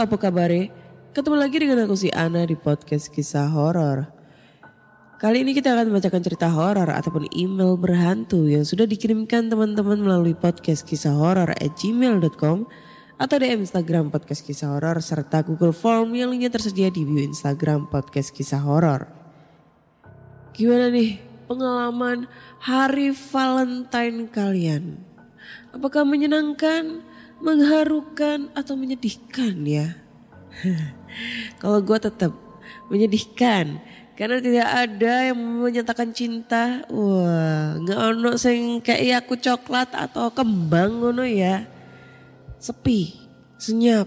apa kabar Ketemu lagi dengan aku si Ana di podcast kisah horor. Kali ini kita akan membacakan cerita horor ataupun email berhantu yang sudah dikirimkan teman-teman melalui podcast kisah horor at gmail.com atau DM Instagram podcast kisah horor serta Google Form yang linknya tersedia di bio Instagram podcast kisah horor. Gimana nih pengalaman hari Valentine kalian? Apakah menyenangkan, mengharukan, atau menyedihkan ya? Kalau gue tetap menyedihkan karena tidak ada yang menyatakan cinta. Wah, nggak ono sing kayak aku coklat atau kembang ngono ya. Sepi, senyap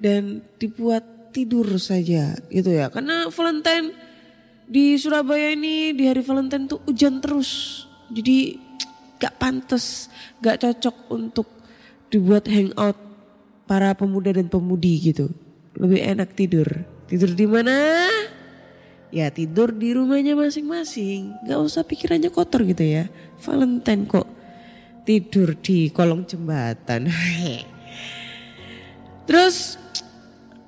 dan dibuat tidur saja gitu ya. Karena Valentine di Surabaya ini di hari Valentine tuh hujan terus. Jadi gak pantas, gak cocok untuk dibuat hangout para pemuda dan pemudi gitu. Lebih enak tidur. Tidur di mana? Ya tidur di rumahnya masing-masing. Gak usah pikirannya kotor gitu ya. Valentine kok tidur di kolong jembatan. Terus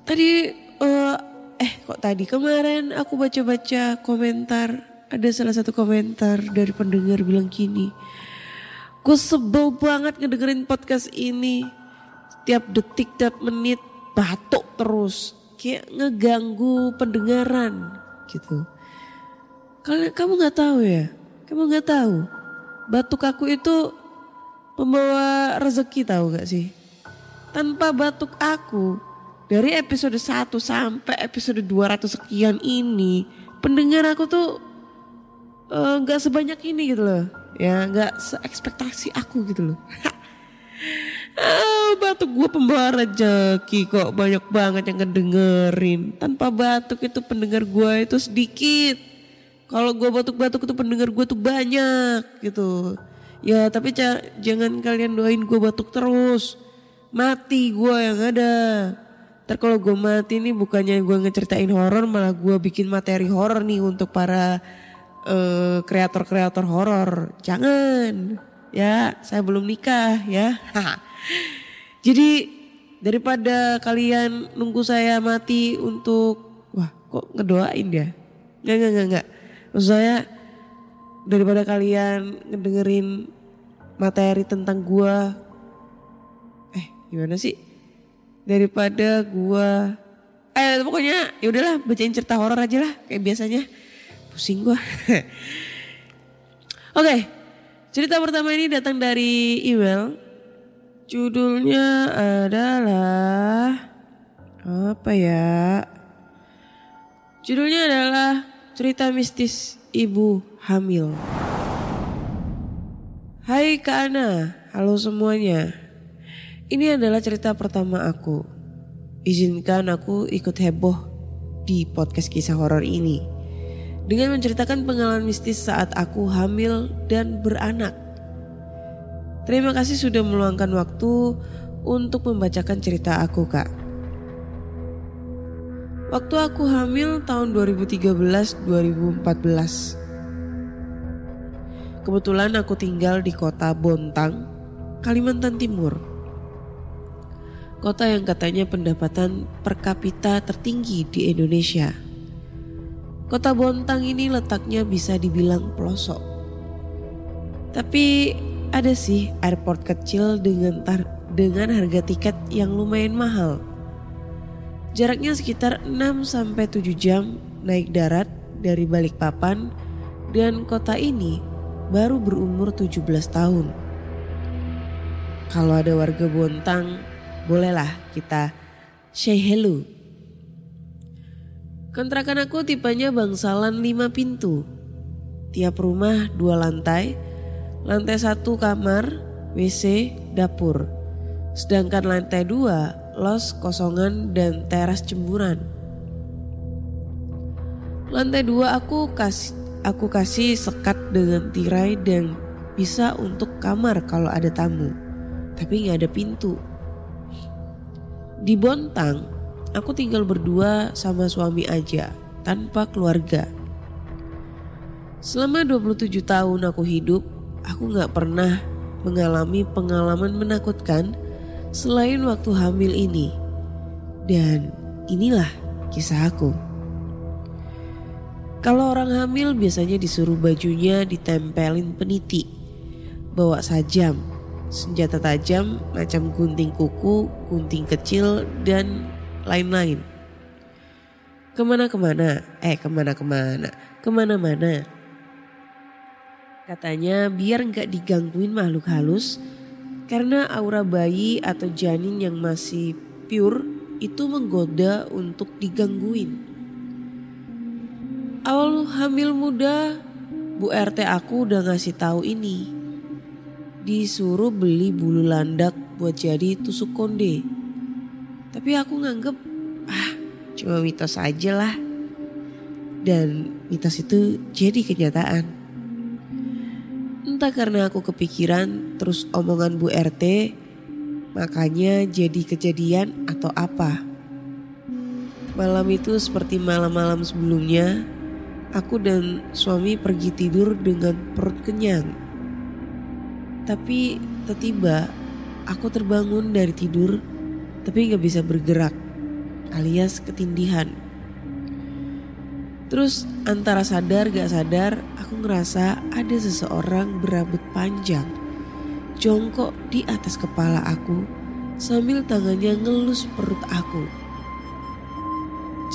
tadi eh, eh kok tadi kemarin aku baca-baca komentar ada salah satu komentar dari pendengar bilang gini. Gue sebel banget ngedengerin podcast ini. Tiap detik, tiap menit batuk terus. Kayak ngeganggu pendengaran gitu. Kalian kamu nggak tahu ya? Kamu nggak tahu? Batuk aku itu pembawa rezeki tahu gak sih? Tanpa batuk aku dari episode 1 sampai episode 200 sekian ini pendengar aku tuh eh, nggak sebanyak ini gitu loh ya nggak seekspektasi aku gitu loh. Ah, batuk gue pembawa rezeki kok. Banyak banget yang ngedengerin. Tanpa batuk itu pendengar gue itu sedikit. Kalau gue batuk-batuk itu pendengar gue tuh banyak gitu. Ya tapi jangan kalian doain gue batuk terus. Mati gue yang ada. Ntar kalau gue mati nih bukannya gue ngeceritain horor malah gue bikin materi horor nih untuk para eh, kreator-kreator horor. Jangan. Ya, saya belum nikah ya. Jadi daripada kalian nunggu saya mati untuk wah kok ngedoain ya? Enggak enggak enggak enggak. Maksud saya daripada kalian ngedengerin materi tentang gua eh gimana sih? Daripada gua eh pokoknya ya udahlah bacain cerita horor aja lah kayak biasanya. Pusing gua. Oke, cerita pertama ini datang dari email. Judulnya adalah apa ya? Judulnya adalah cerita mistis ibu hamil. Hai Kak Ana, halo semuanya. Ini adalah cerita pertama aku. Izinkan aku ikut heboh di podcast kisah horor ini dengan menceritakan pengalaman mistis saat aku hamil dan beranak. Terima kasih sudah meluangkan waktu untuk membacakan cerita aku, Kak. Waktu aku hamil tahun 2013-2014. Kebetulan aku tinggal di kota Bontang, Kalimantan Timur. Kota yang katanya pendapatan per kapita tertinggi di Indonesia. Kota Bontang ini letaknya bisa dibilang pelosok. Tapi ada sih airport kecil dengan tar- dengan harga tiket yang lumayan mahal. Jaraknya sekitar 6 sampai 7 jam naik darat dari Balikpapan dan kota ini baru berumur 17 tahun. Kalau ada warga Bontang, bolehlah kita say hello. Kontrakan aku tipenya bangsalan 5 pintu. Tiap rumah dua lantai, lantai satu kamar, WC, dapur. Sedangkan lantai dua los kosongan dan teras cemburan. Lantai dua aku kasih aku kasih sekat dengan tirai dan bisa untuk kamar kalau ada tamu. Tapi nggak ada pintu. Di Bontang, aku tinggal berdua sama suami aja, tanpa keluarga. Selama 27 tahun aku hidup, aku nggak pernah mengalami pengalaman menakutkan selain waktu hamil ini. Dan inilah kisah aku. Kalau orang hamil biasanya disuruh bajunya ditempelin peniti, bawa sajam, senjata tajam macam gunting kuku, gunting kecil, dan lain-lain. Ke mana-kemana, eh ke mana-kemana, ke mana-mana. Katanya biar nggak digangguin makhluk halus karena aura bayi atau janin yang masih pure itu menggoda untuk digangguin. Awal hamil muda, Bu RT aku udah ngasih tahu ini. Disuruh beli bulu landak buat jadi tusuk konde. Tapi aku nganggep, ah cuma mitos aja lah. Dan mitos itu jadi kenyataan. Entah karena aku kepikiran terus omongan Bu RT, makanya jadi kejadian atau apa. Malam itu seperti malam-malam sebelumnya, aku dan suami pergi tidur dengan perut kenyang. Tapi tiba-tiba aku terbangun dari tidur tapi gak bisa bergerak alias ketindihan. Terus antara sadar gak sadar aku ngerasa ada seseorang berambut panjang jongkok di atas kepala aku sambil tangannya ngelus perut aku.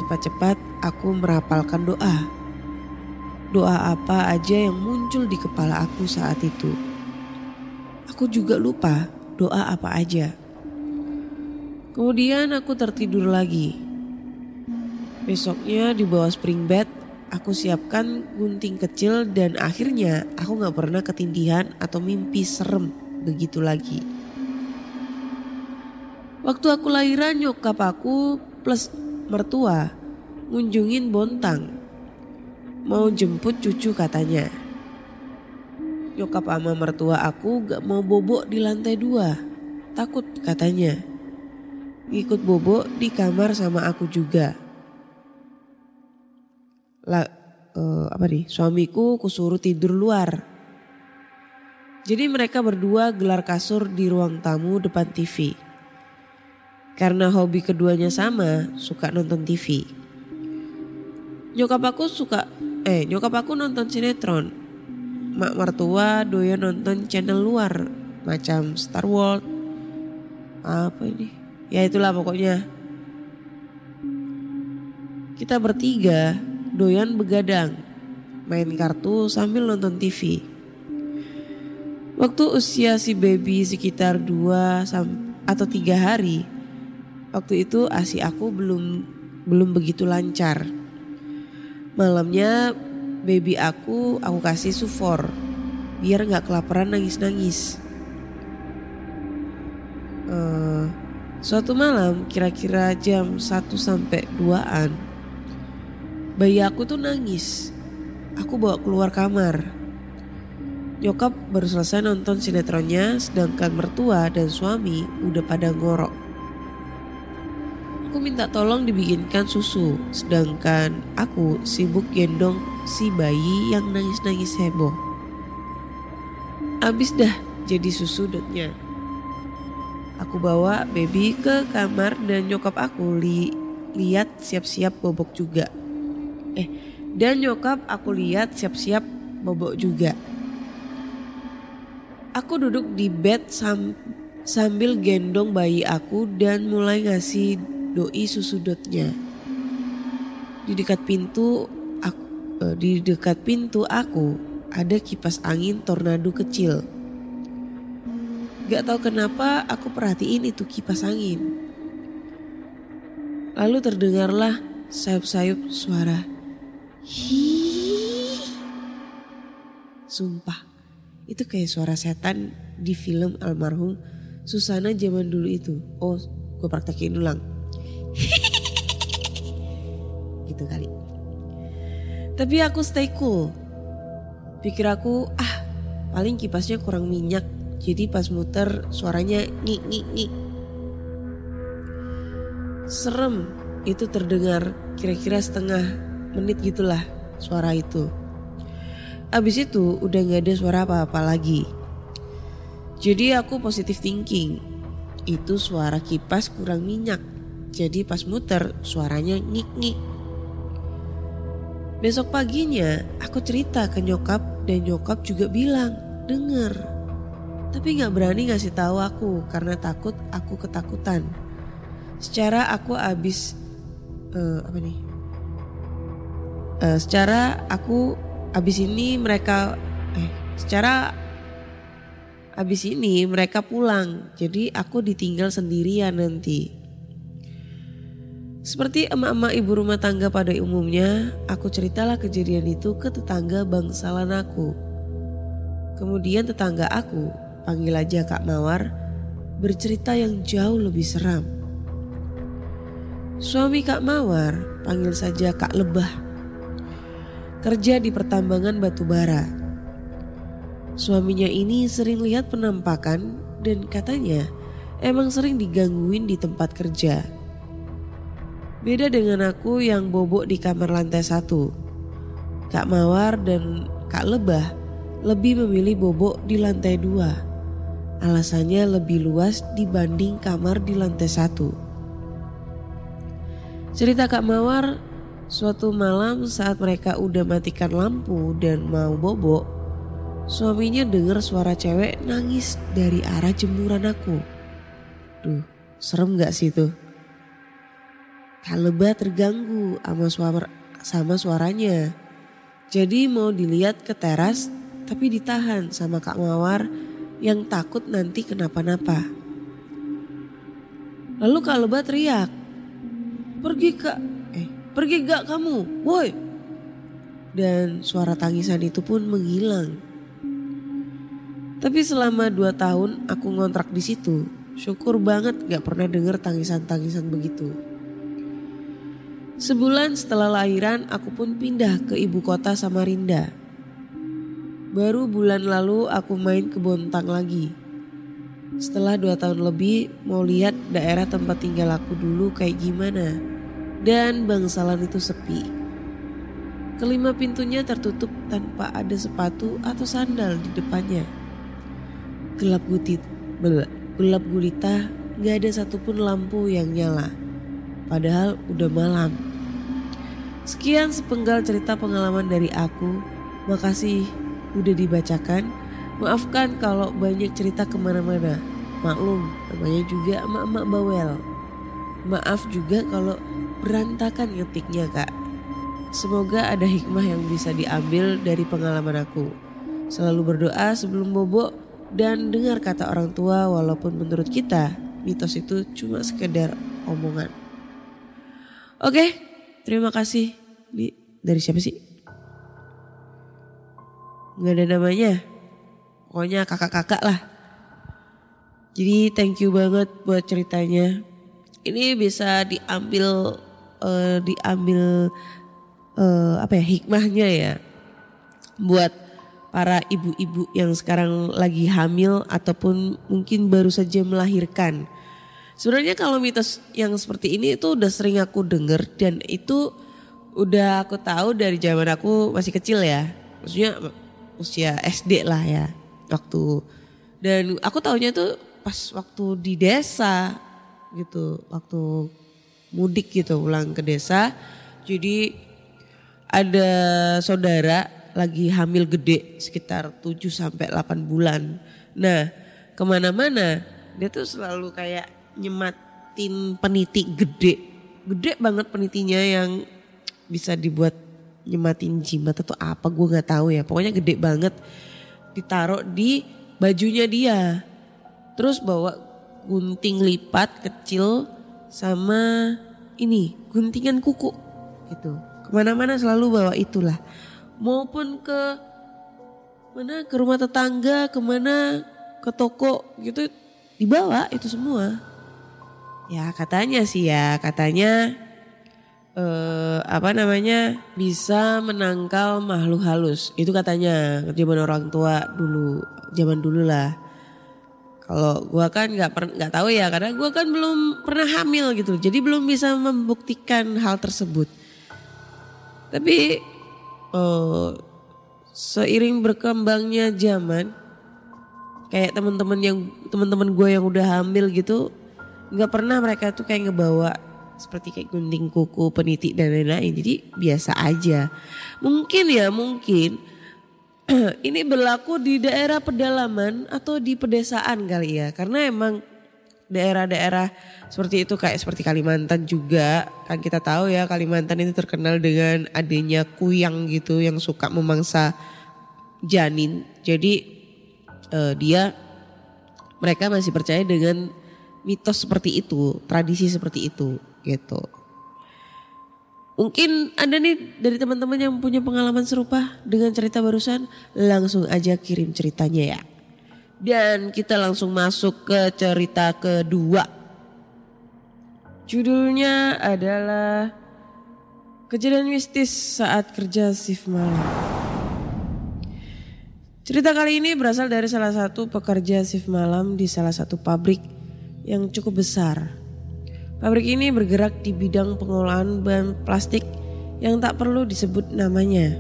Cepat-cepat aku merapalkan doa. Doa apa aja yang muncul di kepala aku saat itu. Aku juga lupa doa apa aja. Kemudian aku tertidur lagi. Besoknya di bawah spring bed, aku siapkan gunting kecil dan akhirnya aku gak pernah ketindihan atau mimpi serem begitu lagi. Waktu aku lahiran nyokap aku plus mertua ngunjungin Bontang. Mau jemput cucu katanya. Nyokap ama mertua aku gak mau bobok di lantai dua. Takut katanya. Ngikut bobok di kamar sama aku juga lah uh, apa nih suamiku kusuruh tidur luar. Jadi mereka berdua gelar kasur di ruang tamu depan TV. Karena hobi keduanya sama, suka nonton TV. Nyokap aku suka, eh nyokap aku nonton sinetron. Mak mertua doyan nonton channel luar, macam Star World. Apa ini? Ya itulah pokoknya. Kita bertiga doyan begadang, main kartu sambil nonton TV. Waktu usia si baby sekitar 2 atau 3 hari, waktu itu ASI aku belum belum begitu lancar. Malamnya baby aku aku kasih sufor biar nggak kelaparan nangis-nangis. Uh, suatu malam kira-kira jam 1 sampai 2-an Bayi aku tuh nangis. Aku bawa keluar kamar. Nyokap baru selesai nonton sinetronnya sedangkan mertua dan suami udah pada ngorok. Aku minta tolong dibikinkan susu sedangkan aku sibuk gendong si bayi yang nangis-nangis heboh. Abis dah jadi susu dotnya. Aku bawa baby ke kamar dan nyokap aku li lihat siap-siap bobok juga. Eh, dan nyokap aku lihat siap-siap bobok juga. Aku duduk di bed sam sambil gendong bayi aku dan mulai ngasih doi susu dotnya. Di dekat pintu aku, eh, di dekat pintu aku ada kipas angin tornado kecil. Gak tahu kenapa aku perhatiin itu kipas angin. Lalu terdengarlah sayup-sayup suara. Hi. Sumpah, itu kayak suara setan di film almarhum Susana zaman dulu itu. Oh, gue praktekin ulang. gitu kali. Tapi aku stay cool. Pikir aku, ah paling kipasnya kurang minyak. Jadi pas muter suaranya ngik ngik ngik. Serem itu terdengar kira-kira setengah menit gitulah suara itu. Abis itu udah gak ada suara apa-apa lagi. Jadi aku positive thinking. Itu suara kipas kurang minyak. Jadi pas muter suaranya ngik-ngik. Besok paginya aku cerita ke nyokap dan nyokap juga bilang denger. Tapi gak berani ngasih tahu aku karena takut aku ketakutan. Secara aku abis eh, apa nih? Eh, secara aku abis ini mereka eh secara abis ini mereka pulang jadi aku ditinggal sendirian nanti. Seperti emak-emak ibu rumah tangga pada umumnya, aku ceritalah kejadian itu ke tetangga bangsalan aku. Kemudian tetangga aku, panggil aja Kak Mawar, bercerita yang jauh lebih seram. Suami Kak Mawar, panggil saja Kak Lebah, kerja di pertambangan batu bara. Suaminya ini sering lihat penampakan dan katanya emang sering digangguin di tempat kerja. Beda dengan aku yang bobok di kamar lantai satu. Kak Mawar dan Kak Lebah lebih memilih bobok di lantai dua. Alasannya lebih luas dibanding kamar di lantai satu. Cerita Kak Mawar, suatu malam saat mereka udah matikan lampu dan mau bobok, suaminya dengar suara cewek nangis dari arah jemuran aku. Duh, serem gak sih itu? Kaleba terganggu sama suara sama suaranya. Jadi mau dilihat ke teras tapi ditahan sama Kak Mawar yang takut nanti kenapa-napa. Lalu Kak Leba teriak, pergi kak, eh pergi gak kamu, woi. Dan suara tangisan itu pun menghilang. Tapi selama dua tahun aku ngontrak di situ, syukur banget gak pernah denger tangisan-tangisan begitu. Sebulan setelah lahiran aku pun pindah ke ibu kota Samarinda. Baru bulan lalu aku main ke Bontang lagi. Setelah dua tahun lebih mau lihat daerah tempat tinggal aku dulu kayak gimana. Dan bangsalan itu sepi. Kelima pintunya tertutup tanpa ada sepatu atau sandal di depannya. Gelap gutit, gelap gulita, gak ada satupun lampu yang nyala. Padahal udah malam. Sekian sepenggal cerita pengalaman dari aku. Makasih udah dibacakan. Maafkan kalau banyak cerita ke mana-mana. Maklum, namanya juga emak-emak bawel. Maaf juga kalau berantakan ngetiknya kak. Semoga ada hikmah yang bisa diambil dari pengalaman aku. Selalu berdoa sebelum bobok dan dengar kata orang tua walaupun menurut kita mitos itu cuma sekedar omongan. Oke, terima kasih. Ini dari siapa sih? Gak ada namanya. Pokoknya kakak-kakak lah. Jadi thank you banget buat ceritanya. Ini bisa diambil uh, diambil uh, apa ya hikmahnya ya buat para ibu-ibu yang sekarang lagi hamil ataupun mungkin baru saja melahirkan. Sebenarnya kalau mitos yang seperti ini itu udah sering aku denger dan itu udah aku tahu dari zaman aku masih kecil ya. Maksudnya usia SD lah ya waktu. Dan aku tahunya tuh pas waktu di desa gitu waktu mudik gitu pulang ke desa. Jadi ada saudara lagi hamil gede sekitar 7 sampai 8 bulan. Nah ke mana-mana dia tuh selalu kayak nyematin peniti gede. Gede banget penitinya yang bisa dibuat nyematin jimat atau apa gue nggak tahu ya. Pokoknya gede banget ditaruh di bajunya dia. Terus bawa gunting lipat kecil sama ini guntingan kuku gitu. Ke mana-mana selalu bawa itulah. Maupun ke mana ke rumah tetangga, ke mana ke toko gitu dibawa itu semua. Ya katanya sih ya katanya eh, apa namanya bisa menangkal makhluk halus. Itu katanya zaman orang tua dulu zaman dulu lah. Kalau gua kan nggak per- nggak tahu ya karena gua kan belum pernah hamil gitu. Jadi belum bisa membuktikan hal tersebut. Tapi eh, seiring berkembangnya zaman kayak teman-teman yang teman-teman gue yang udah hamil gitu nggak pernah mereka tuh kayak ngebawa seperti kayak gunting kuku, peniti dan lain-lain. Jadi biasa aja. Mungkin ya mungkin ini berlaku di daerah pedalaman atau di pedesaan kali ya. Karena emang daerah-daerah seperti itu kayak seperti Kalimantan juga kan kita tahu ya Kalimantan itu terkenal dengan adanya kuyang gitu yang suka memangsa janin. Jadi eh, dia mereka masih percaya dengan mitos seperti itu, tradisi seperti itu gitu. Mungkin Anda nih dari teman-teman yang punya pengalaman serupa dengan cerita barusan, langsung aja kirim ceritanya ya. Dan kita langsung masuk ke cerita kedua. Judulnya adalah Kejadian mistis saat kerja shift malam. Cerita kali ini berasal dari salah satu pekerja shift malam di salah satu pabrik yang cukup besar. Pabrik ini bergerak di bidang pengolahan bahan plastik yang tak perlu disebut namanya.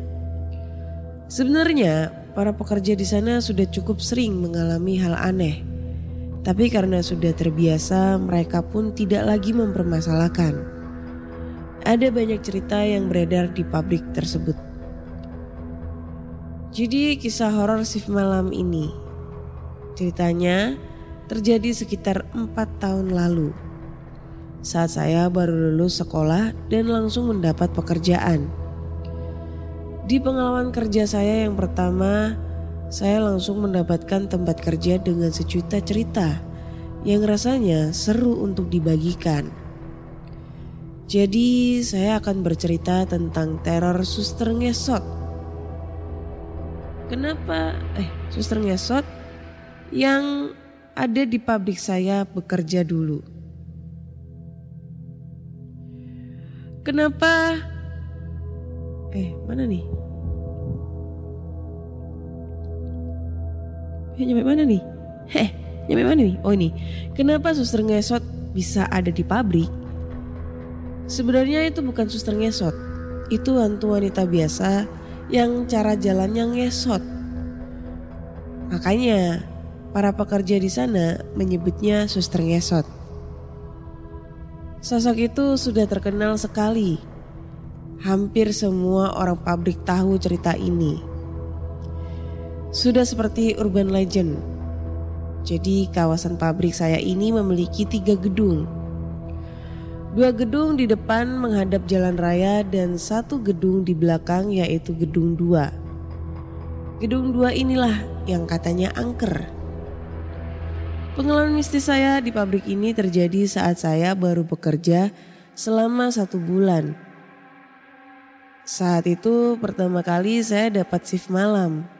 Sebenarnya para pekerja di sana sudah cukup sering mengalami hal aneh. Tapi karena sudah terbiasa mereka pun tidak lagi mempermasalahkan. Ada banyak cerita yang beredar di pabrik tersebut. Jadi kisah horor shift malam ini ceritanya terjadi sekitar empat tahun lalu. Saat saya baru lulus sekolah dan langsung mendapat pekerjaan. Di pengalaman kerja saya yang pertama, saya langsung mendapatkan tempat kerja dengan sejuta cerita yang rasanya seru untuk dibagikan. Jadi saya akan bercerita tentang teror suster ngesot. Kenapa eh suster ngesot yang ada di pabrik saya bekerja dulu. Kenapa eh mana nih? Eh, nyampe mana nih? Heh, nyampe mana nih? Oh ini. Kenapa suster ngesot bisa ada di pabrik? Sebenarnya itu bukan suster ngesot. Itu hantu wanita biasa yang cara jalannya ngesot. Makanya para pekerja di sana menyebutnya suster ngesot. Sosok itu sudah terkenal sekali. Hampir semua orang pabrik tahu cerita ini. Sudah seperti urban legend. Jadi kawasan pabrik saya ini memiliki tiga gedung. Dua gedung di depan menghadap jalan raya dan satu gedung di belakang yaitu gedung dua. Gedung dua inilah yang katanya angker. Pengalaman mistis saya di pabrik ini terjadi saat saya baru bekerja selama satu bulan. Saat itu pertama kali saya dapat shift malam.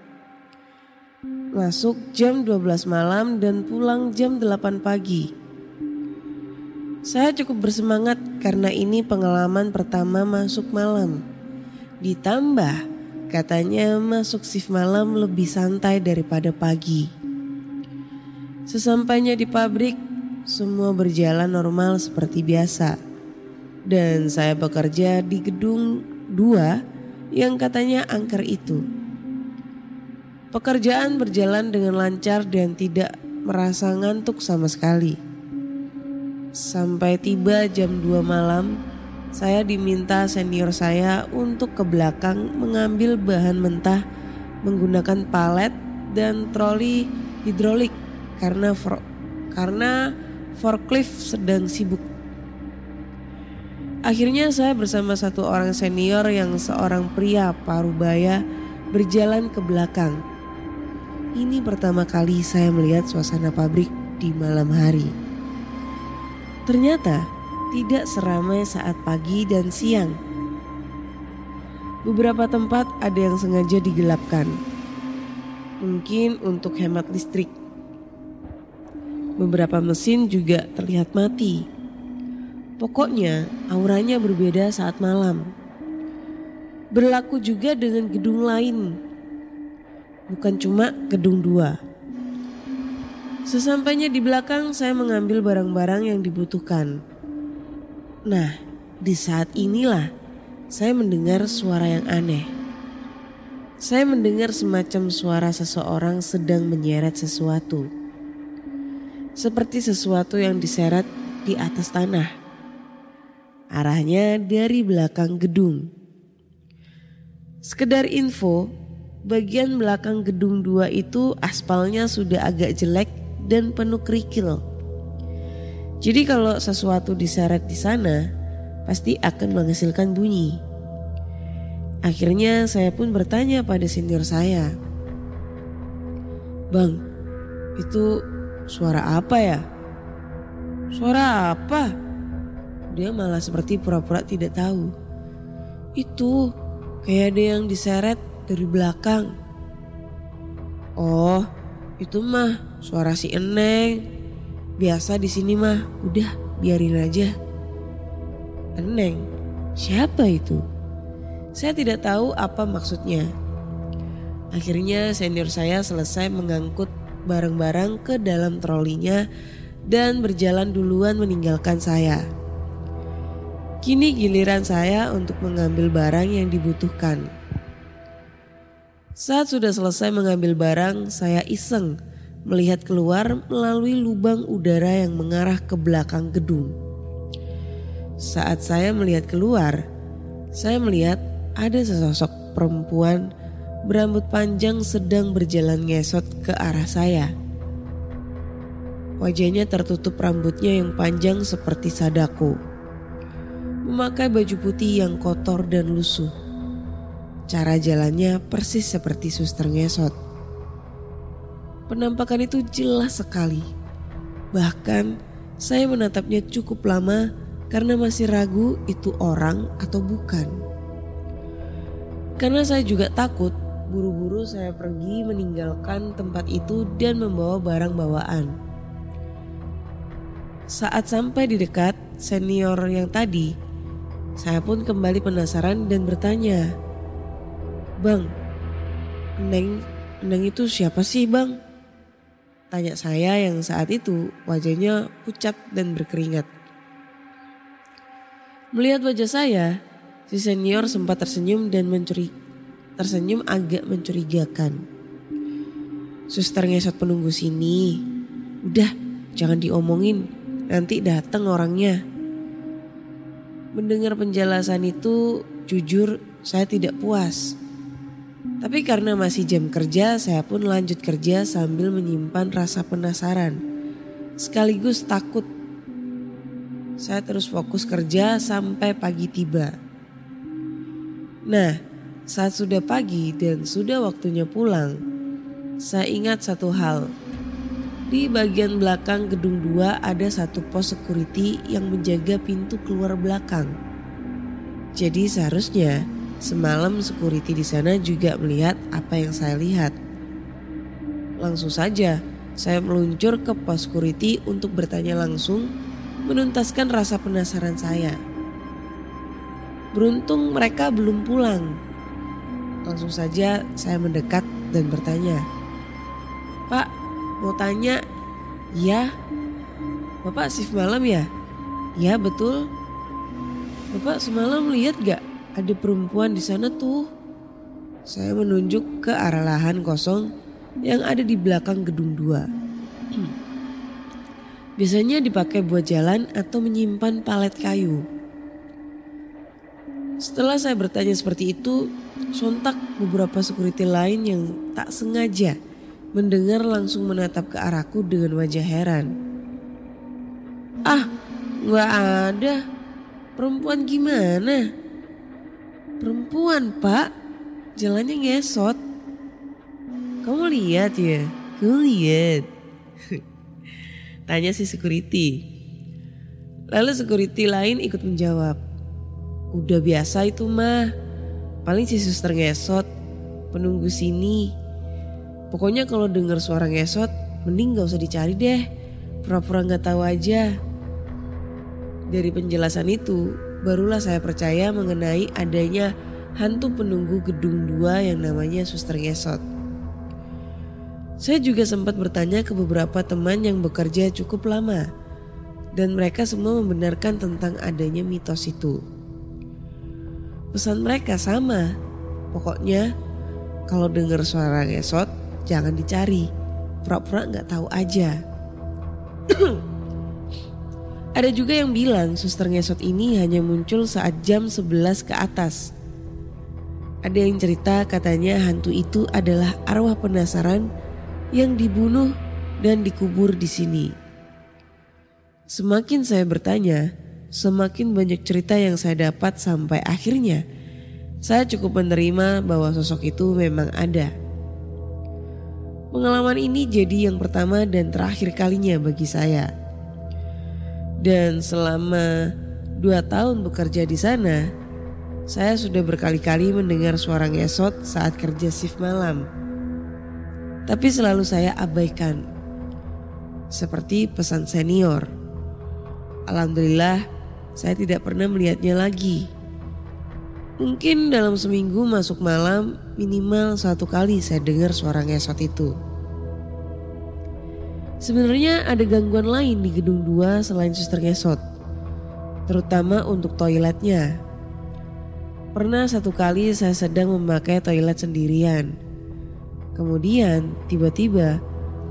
Masuk jam 12 malam dan pulang jam 8 pagi. Saya cukup bersemangat karena ini pengalaman pertama masuk malam. Ditambah katanya masuk shift malam lebih santai daripada pagi. Sesampainya di pabrik, semua berjalan normal seperti biasa. Dan saya bekerja di gedung 2 yang katanya angker itu. Pekerjaan berjalan dengan lancar dan tidak merasa ngantuk sama sekali. Sampai tiba jam 2 malam, saya diminta senior saya untuk ke belakang mengambil bahan mentah menggunakan palet dan troli hidrolik karena for, karena forklift sedang sibuk. Akhirnya saya bersama satu orang senior yang seorang pria parubaya berjalan ke belakang. Ini pertama kali saya melihat suasana pabrik di malam hari. Ternyata tidak seramai saat pagi dan siang. Beberapa tempat ada yang sengaja digelapkan. Mungkin untuk hemat listrik. Beberapa mesin juga terlihat mati. Pokoknya auranya berbeda saat malam. Berlaku juga dengan gedung lain. Bukan cuma gedung dua. Sesampainya di belakang saya mengambil barang-barang yang dibutuhkan. Nah, di saat inilah saya mendengar suara yang aneh. Saya mendengar semacam suara seseorang sedang menyeret sesuatu. Seperti sesuatu yang diseret di atas tanah. Arahnya dari belakang gedung. Sekedar info, bagian belakang gedung dua itu aspalnya sudah agak jelek dan penuh kerikil. Jadi kalau sesuatu diseret di sana, pasti akan menghasilkan bunyi. Akhirnya saya pun bertanya pada senior saya. Bang, itu suara apa ya? Suara apa? Dia malah seperti pura-pura tidak tahu. Itu kayak ada yang diseret dari belakang. Oh, itu mah suara si Eneng. Biasa di sini mah, udah biarin aja. Eneng, siapa itu? Saya tidak tahu apa maksudnya. Akhirnya senior saya selesai mengangkut barang-barang ke dalam trolinya dan berjalan duluan meninggalkan saya. Kini giliran saya untuk mengambil barang yang dibutuhkan. Saat sudah selesai mengambil barang, saya iseng melihat keluar melalui lubang udara yang mengarah ke belakang gedung. Saat saya melihat keluar, saya melihat ada sesosok perempuan berambut panjang sedang berjalan ngesot ke arah saya. Wajahnya tertutup rambutnya yang panjang seperti sadako. Memakai baju putih yang kotor dan lusuh. Cara jalannya persis seperti suster ngesot. Penampakan itu jelas sekali. Bahkan saya menatapnya cukup lama karena masih ragu itu orang atau bukan. Karena saya juga takut, buru-buru saya pergi meninggalkan tempat itu dan membawa barang bawaan. Saat sampai di dekat senior yang tadi, saya pun kembali penasaran dan bertanya, Bang, Neng, Neng itu siapa sih bang? Tanya saya yang saat itu wajahnya pucat dan berkeringat. Melihat wajah saya, si senior sempat tersenyum dan mencuri, tersenyum agak mencurigakan. Suster ngesot penunggu sini. Udah, jangan diomongin, nanti datang orangnya. Mendengar penjelasan itu, jujur saya tidak puas. Tapi karena masih jam kerja, saya pun lanjut kerja sambil menyimpan rasa penasaran. Sekaligus takut saya terus fokus kerja sampai pagi tiba. Nah, saat sudah pagi dan sudah waktunya pulang, saya ingat satu hal. Di bagian belakang gedung dua ada satu pos security yang menjaga pintu keluar belakang. Jadi seharusnya semalam security di sana juga melihat apa yang saya lihat. Langsung saja saya meluncur ke pos security untuk bertanya langsung menuntaskan rasa penasaran saya. Beruntung mereka belum pulang. Langsung saja saya mendekat dan bertanya, Pak, mau tanya, ya, Bapak shift malam ya? Ya betul. Bapak semalam lihat gak ada perempuan di sana tuh? Saya menunjuk ke arah lahan kosong yang ada di belakang gedung dua. Biasanya dipakai buat jalan atau menyimpan palet kayu. Setelah saya bertanya seperti itu, sontak beberapa security lain yang tak sengaja mendengar langsung menatap ke arahku dengan wajah heran. Ah, nggak ada. Perempuan gimana? Perempuan pak, jalannya ngesot. Kamu lihat ya? Gue lihat. Tanya si security. Lalu security lain ikut menjawab. Udah biasa itu mah. Paling si suster ngesot. Penunggu sini. Pokoknya kalau dengar suara ngesot, mending gak usah dicari deh. Pura-pura gak tahu aja. Dari penjelasan itu, barulah saya percaya mengenai adanya hantu penunggu gedung 2 yang namanya suster ngesot. Saya juga sempat bertanya ke beberapa teman yang bekerja cukup lama dan mereka semua membenarkan tentang adanya mitos itu. Pesan mereka sama, pokoknya kalau dengar suara ngesot jangan dicari, pura-pura nggak tahu aja. Ada juga yang bilang suster ngesot ini hanya muncul saat jam 11 ke atas. Ada yang cerita katanya hantu itu adalah arwah penasaran yang dibunuh dan dikubur di sini. Semakin saya bertanya, semakin banyak cerita yang saya dapat sampai akhirnya saya cukup menerima bahwa sosok itu memang ada. Pengalaman ini jadi yang pertama dan terakhir kalinya bagi saya. Dan selama dua tahun bekerja di sana, saya sudah berkali-kali mendengar suara ngesot saat kerja shift malam tapi selalu saya abaikan. Seperti pesan senior. Alhamdulillah saya tidak pernah melihatnya lagi. Mungkin dalam seminggu masuk malam minimal satu kali saya dengar suara ngesot itu. Sebenarnya ada gangguan lain di gedung 2 selain suster ngesot. Terutama untuk toiletnya. Pernah satu kali saya sedang memakai toilet sendirian Kemudian tiba-tiba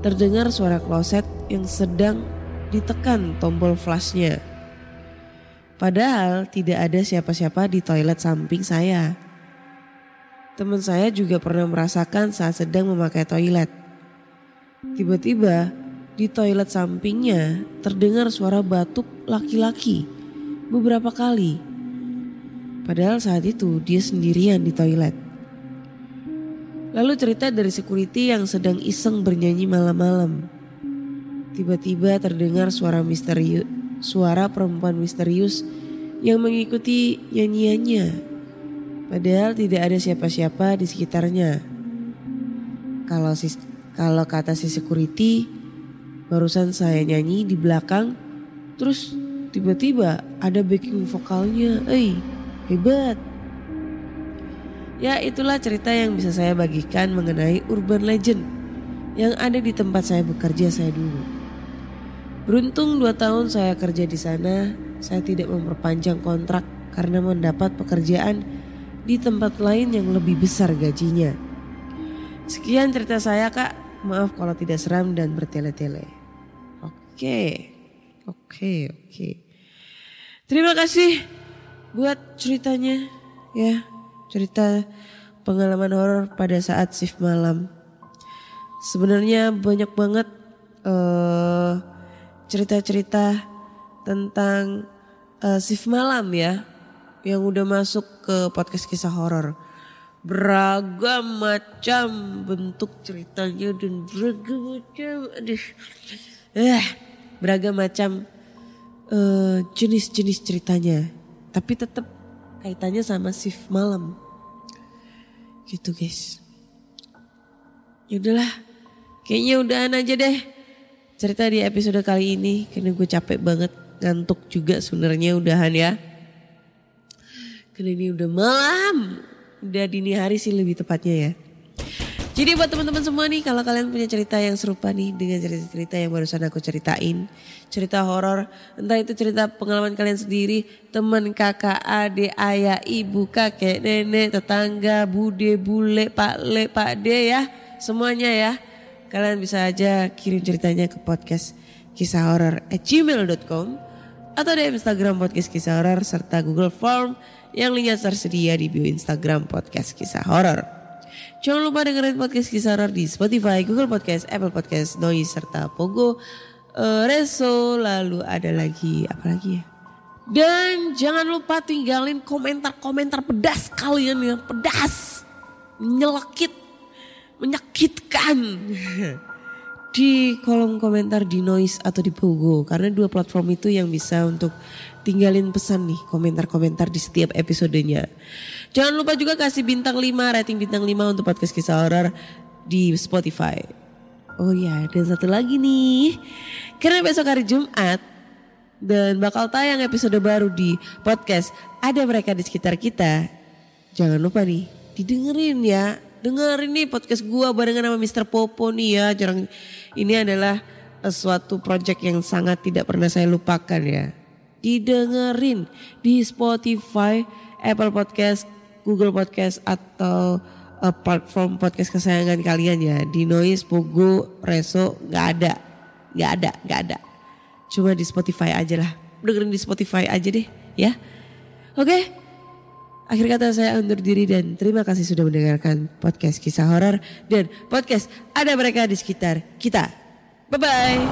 terdengar suara kloset yang sedang ditekan tombol flashnya. Padahal tidak ada siapa-siapa di toilet samping saya. Teman saya juga pernah merasakan saat sedang memakai toilet. Tiba-tiba di toilet sampingnya terdengar suara batuk laki-laki beberapa kali. Padahal saat itu dia sendirian di toilet. Lalu cerita dari security yang sedang iseng bernyanyi malam-malam. Tiba-tiba terdengar suara misterius, suara perempuan misterius yang mengikuti nyanyiannya. Padahal tidak ada siapa-siapa di sekitarnya. Kalau si, kalau kata si security, barusan saya nyanyi di belakang, terus tiba-tiba ada backing vokalnya. Eh, hebat. Ya itulah cerita yang bisa saya bagikan mengenai urban legend yang ada di tempat saya bekerja saya dulu. Beruntung dua tahun saya kerja di sana, saya tidak memperpanjang kontrak karena mendapat pekerjaan di tempat lain yang lebih besar gajinya. Sekian cerita saya kak, maaf kalau tidak seram dan bertele-tele. Oke, oke, oke. Terima kasih buat ceritanya ya cerita pengalaman horor pada saat shift malam. Sebenarnya banyak banget uh, cerita-cerita tentang uh, shift malam ya yang udah masuk ke podcast kisah horor. Beragam macam bentuk ceritanya dan beragam macam aduh. Eh, beragam macam uh, jenis-jenis ceritanya. Tapi tetap kaitannya sama shift malam. Gitu guys. Yaudahlah, kayaknya udahan aja deh cerita di episode kali ini karena gue capek banget ngantuk juga sebenarnya udahan ya. Karena ini udah malam, udah dini hari sih lebih tepatnya ya. Jadi buat teman-teman semua nih kalau kalian punya cerita yang serupa nih dengan cerita-cerita yang barusan aku ceritain. Cerita horor, entah itu cerita pengalaman kalian sendiri, teman, kakak, adik, ayah, ibu, kakek, nenek, tetangga, bude, bule, pak le, pak de ya. Semuanya ya. Kalian bisa aja kirim ceritanya ke podcast kisah horor at gmail.com atau di Instagram podcast kisah horor serta Google Form yang linknya tersedia di bio Instagram podcast kisah horor. Jangan lupa dengerin podcast kisah horor di Spotify, Google Podcast, Apple Podcast, Noise serta Pogo, uh, Reso, lalu ada lagi apa lagi ya? Dan jangan lupa tinggalin komentar-komentar pedas kalian yang pedas, nyelekit, menyakitkan di kolom komentar di Noise atau di Pogo karena dua platform itu yang bisa untuk tinggalin pesan nih komentar-komentar di setiap episodenya. Jangan lupa juga kasih bintang 5 rating bintang 5 untuk podcast kisah horor di Spotify. Oh ya, dan satu lagi nih. Karena besok hari Jumat dan bakal tayang episode baru di podcast Ada Mereka di Sekitar Kita. Jangan lupa nih, didengerin ya. Dengerin nih podcast gua barengan sama Mr. Popo nih ya. Jarang ini adalah eh, suatu project yang sangat tidak pernah saya lupakan ya. Didengerin di Spotify, Apple Podcast, Google Podcast atau eh, platform podcast kesayangan kalian ya. Di Noise, Pogo, Reso nggak ada, nggak ada, nggak ada. Cuma di Spotify aja lah. Dengerin di Spotify aja deh ya. Oke. Akhir kata saya undur diri dan terima kasih sudah mendengarkan podcast kisah horor dan podcast ada mereka di sekitar kita. Bye bye.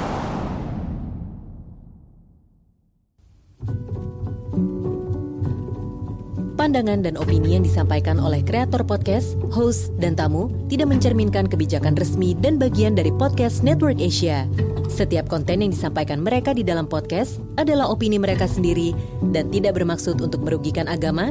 Pandangan dan opini yang disampaikan oleh kreator podcast, host, dan tamu tidak mencerminkan kebijakan resmi dan bagian dari podcast Network Asia. Setiap konten yang disampaikan mereka di dalam podcast adalah opini mereka sendiri dan tidak bermaksud untuk merugikan agama,